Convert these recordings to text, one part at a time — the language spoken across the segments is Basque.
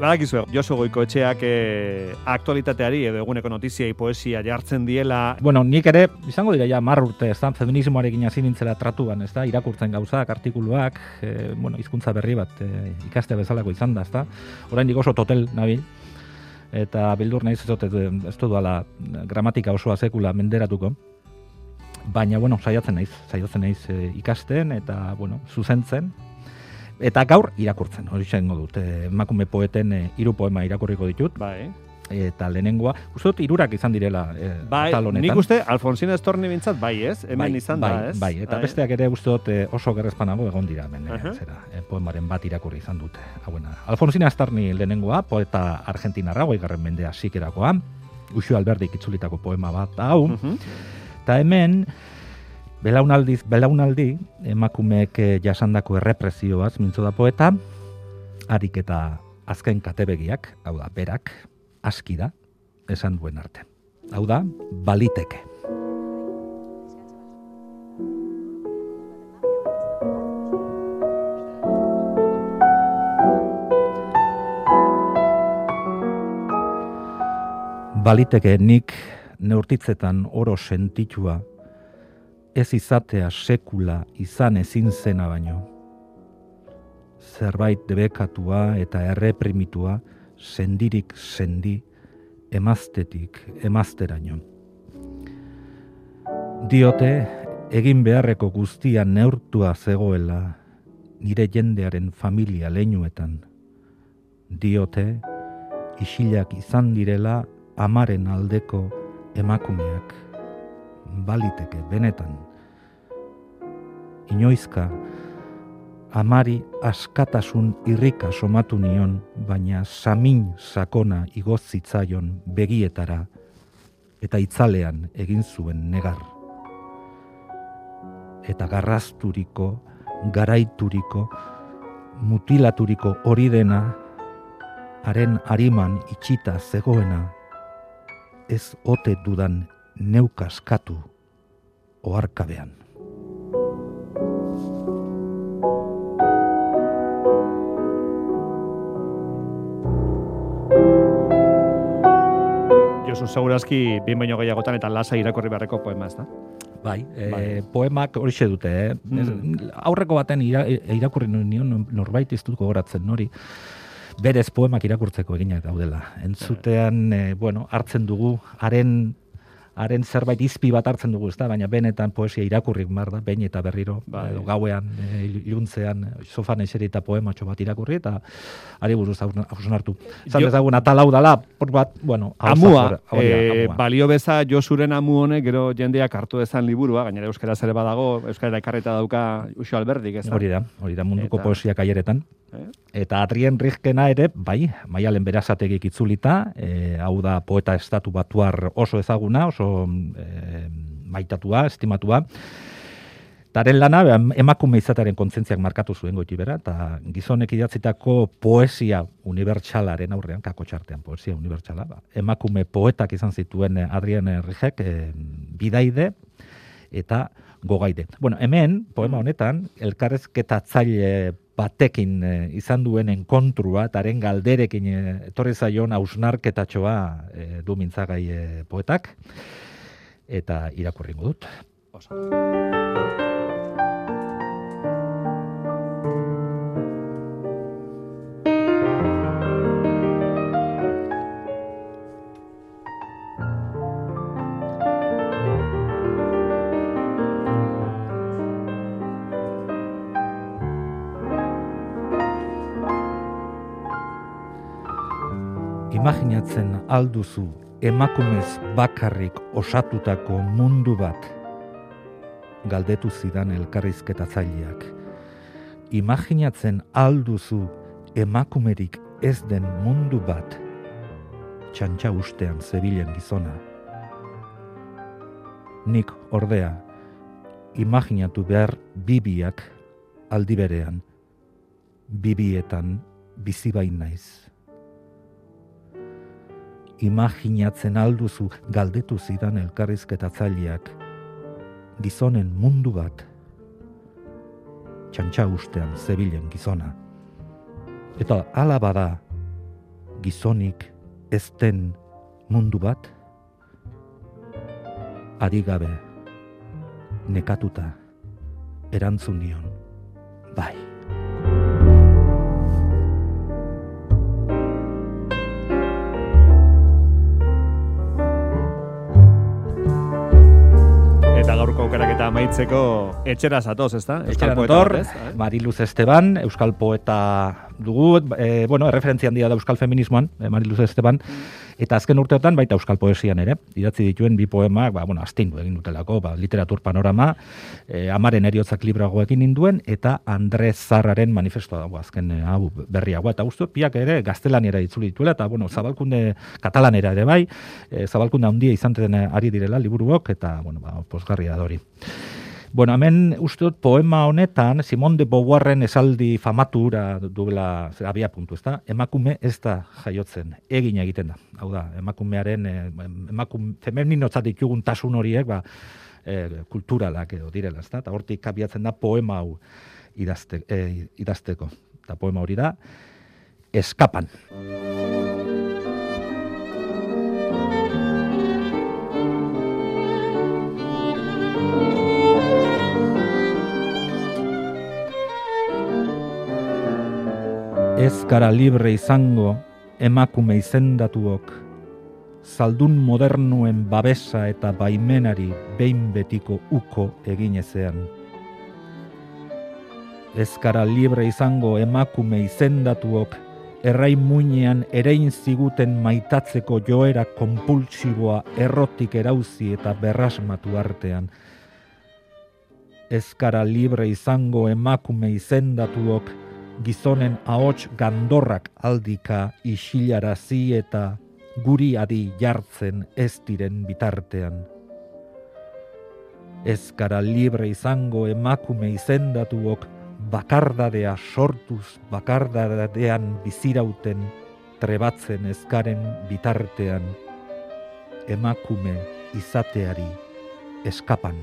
Badakizu, Josu Goiko etxeak e, aktualitateari edo eguneko notiziai poesia jartzen diela. Bueno, nik ere, izango dira ja mar urte, ez da, feminismoarekin hasi nintzela tratuan, ez da, irakurtzen gauzak, artikuluak, e, bueno, hizkuntza berri bat e, ikaste bezalako izan da, ez da. Orain oso totel nabil, eta bildur nahiz ez dut, ez dut gramatika osoa sekula menderatuko. Baina, bueno, saiatzen naiz, saiatzen naiz e, ikasten, eta, bueno, zuzentzen, Eta gaur irakurtzen, hori zengo dut, emakume poeten e, hiru poema irakurriko ditut. Bai. Eta lehenengoa, uste dut irurak izan direla e, bai, Nik uste, Alfonsina Estorni bintzat, bai ez? Hemen bai, izan bai, da, ez? Bai, eta bai. besteak ere uste dut oso gerrezpanago egon dira hemen, uh -huh. zera, poemaren bat irakurri izan dute. Hauena. Alfonsina Estorni lehenengoa, poeta argentinarra, goi garren mendea sikerakoa, Uxu Alberdik itzulitako poema bat, hau. Uh Eta hemen, Belaunaldiz, belaunaldi, emakumeek eh, jasandako errepresioaz mintzo da poeta, harik eta azken katebegiak, hau da, berak, aski da, esan duen arte. Hau da, baliteke. Baliteke nik neurtitzetan oro sentitua ez izatea sekula izan ezin zena baino. Zerbait debekatua eta erreprimitua sendirik sendi emaztetik emazteraino. Diote egin beharreko guztia neurtua zegoela nire jendearen familia leinuetan. Diote isilak izan direla amaren aldeko emakumeak baliteke benetan. Inoizka, amari askatasun irrika somatu nion, baina samin sakona igozitzaion begietara eta itzalean egin zuen negar. Eta garrazturiko, garaituriko, mutilaturiko hori dena, haren ariman itxita zegoena, ez ote dudan neukaskatu oarkabean. Josu segurazki bin baino gehiagotan eta lasa irakorri beharreko poema ez da? Bai, e, bai. poemak hori dute, eh? Mm. aurreko baten ira, irakurri nion norbait iztuko goratzen nori, berez poemak irakurtzeko eginak daudela. Entzutean, e, bueno, hartzen dugu, haren haren zerbait izpi bat hartzen dugu, ezta? baina benetan poesia irakurrik mar da, behin eta berriro, bai. edo gauean, e, iluntzean, sofan eseri eta poematxo bat irakurri, eta ari buruz hausun hartu. Zan dezagun, atal hau dala, por bat, bueno, amua, e, balio beza Josuren amu honek, gero jendeak hartu dezan liburua, gainera euskara zere badago, euskara ekarreta dauka Uxo Alberdik, ez Hori da, hori da munduko eta... poesia kaieretan. Eta Adrien Rizkena ere, bai, maialen berazategik itzulita, e, hau da poeta estatu batuar oso ezaguna, oso e, maitatua, estimatua. Taren lana, emakume izataren kontzentziak markatu zuen goiti bera, eta gizonek idatzitako poesia unibertsalaren aurrean, kako txartean poesia unibertsala, ba, emakume poetak izan zituen Adrien Rizek, e, bidaide, eta gogaide. Bueno, hemen, poema honetan, elkarrezketatzaile batekin e, izan duen enkontrua, taren galderekin e, etorri zaion hausnarketatxoa e, du mintzagai e, poetak, eta irakurringo dut. Imaginatzen alduzu emakumez bakarrik osatutako mundu bat galdetu zidan elkarrizketatzaileak. Imaginatzen alduzu emakumerik ez den mundu bat txantxa ustean zebilen gizona. Nik ordea, imaginatu behar bibiak aldi berean, bibietan bizi bain naiz imaginatzen alduzu galdetu zidan elkarrizketatzaileak gizonen mundu bat txantxa ustean zebilen gizona. Eta ala bada, gizonik ezten mundu bat, adigabe, nekatuta, erantzun nion, bai. Amaitzeko etxera zatoz, ezta? Etxera dator, Mariluz Esteban, Euskal Poeta dugu, e, bueno, erreferentzia handia da Euskal Feminismoan, e, Mariluz Esteban, eta azken urteotan baita Euskal Poesian ere, idatzi dituen bi poemak, ba, bueno, astindu egin dutelako, ba, literatur panorama, e, amaren eriotzak librago egin induen, eta Andrez Zarraren manifestoa dago azken hau berriago, eta uste, piak ere gaztelanera itzuli dituela, eta, bueno, zabalkunde katalanera ere bai, e, zabalkunde handia izan ari direla liburuok, eta, bueno, ba, posgarria hori. Bueno, hemen uste dut poema honetan, Simon de Beauvoirren esaldi famatura duela abia puntu, ezta? Emakume ez da jaiotzen, egin egiten da. Hau da, emakumearen, eh, emakume, femeninotzat ditugun tasun horiek, ba, e, kulturalak edo direla, ezta? Eta hortik kabiatzen da poema hau idazte, e, idazteko. Eta poema hori da, eskapan. Ez gara libre izango emakume izendatuok, zaldun modernuen babesa eta baimenari behin betiko uko eginezean. Ez gara libre izango emakume izendatuok, errai muinean erein ziguten maitatzeko joera konpultsiboa errotik erauzi eta berrasmatu artean. Ez gara libre izango emakume izendatuok, gizonen ahots gandorrak aldika isilarazi eta guri adi jartzen ez diren bitartean. Ez gara libre izango emakume izendatuok bakardadea sortuz bakardadean bizirauten trebatzen ezkaren bitartean emakume izateari eskapan.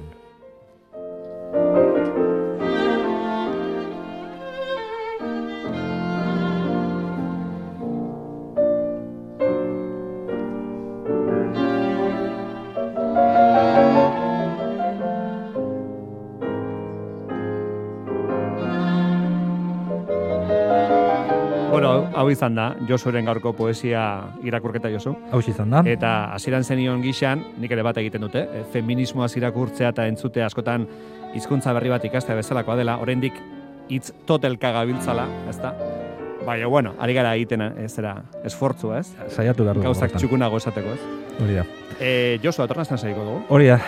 Hau izan da, Josuren gaurko poesia irakurketa Josu. Hau izan da. Eta hasieran zenion gixan, nik ere bat egiten dute, e, feminismoaz irakurtzea eta entzute askotan hizkuntza berri bat ikastea bezalakoa dela, oraindik hitz totelka gabiltzala, ezta? Baina, bueno, ari gara egiten ez era esfortzu, ez? Saiatu da. Gauzak txukunago esateko, ez? Hori da. Eh, Josu, atornazten zaiko dugu? Hori da.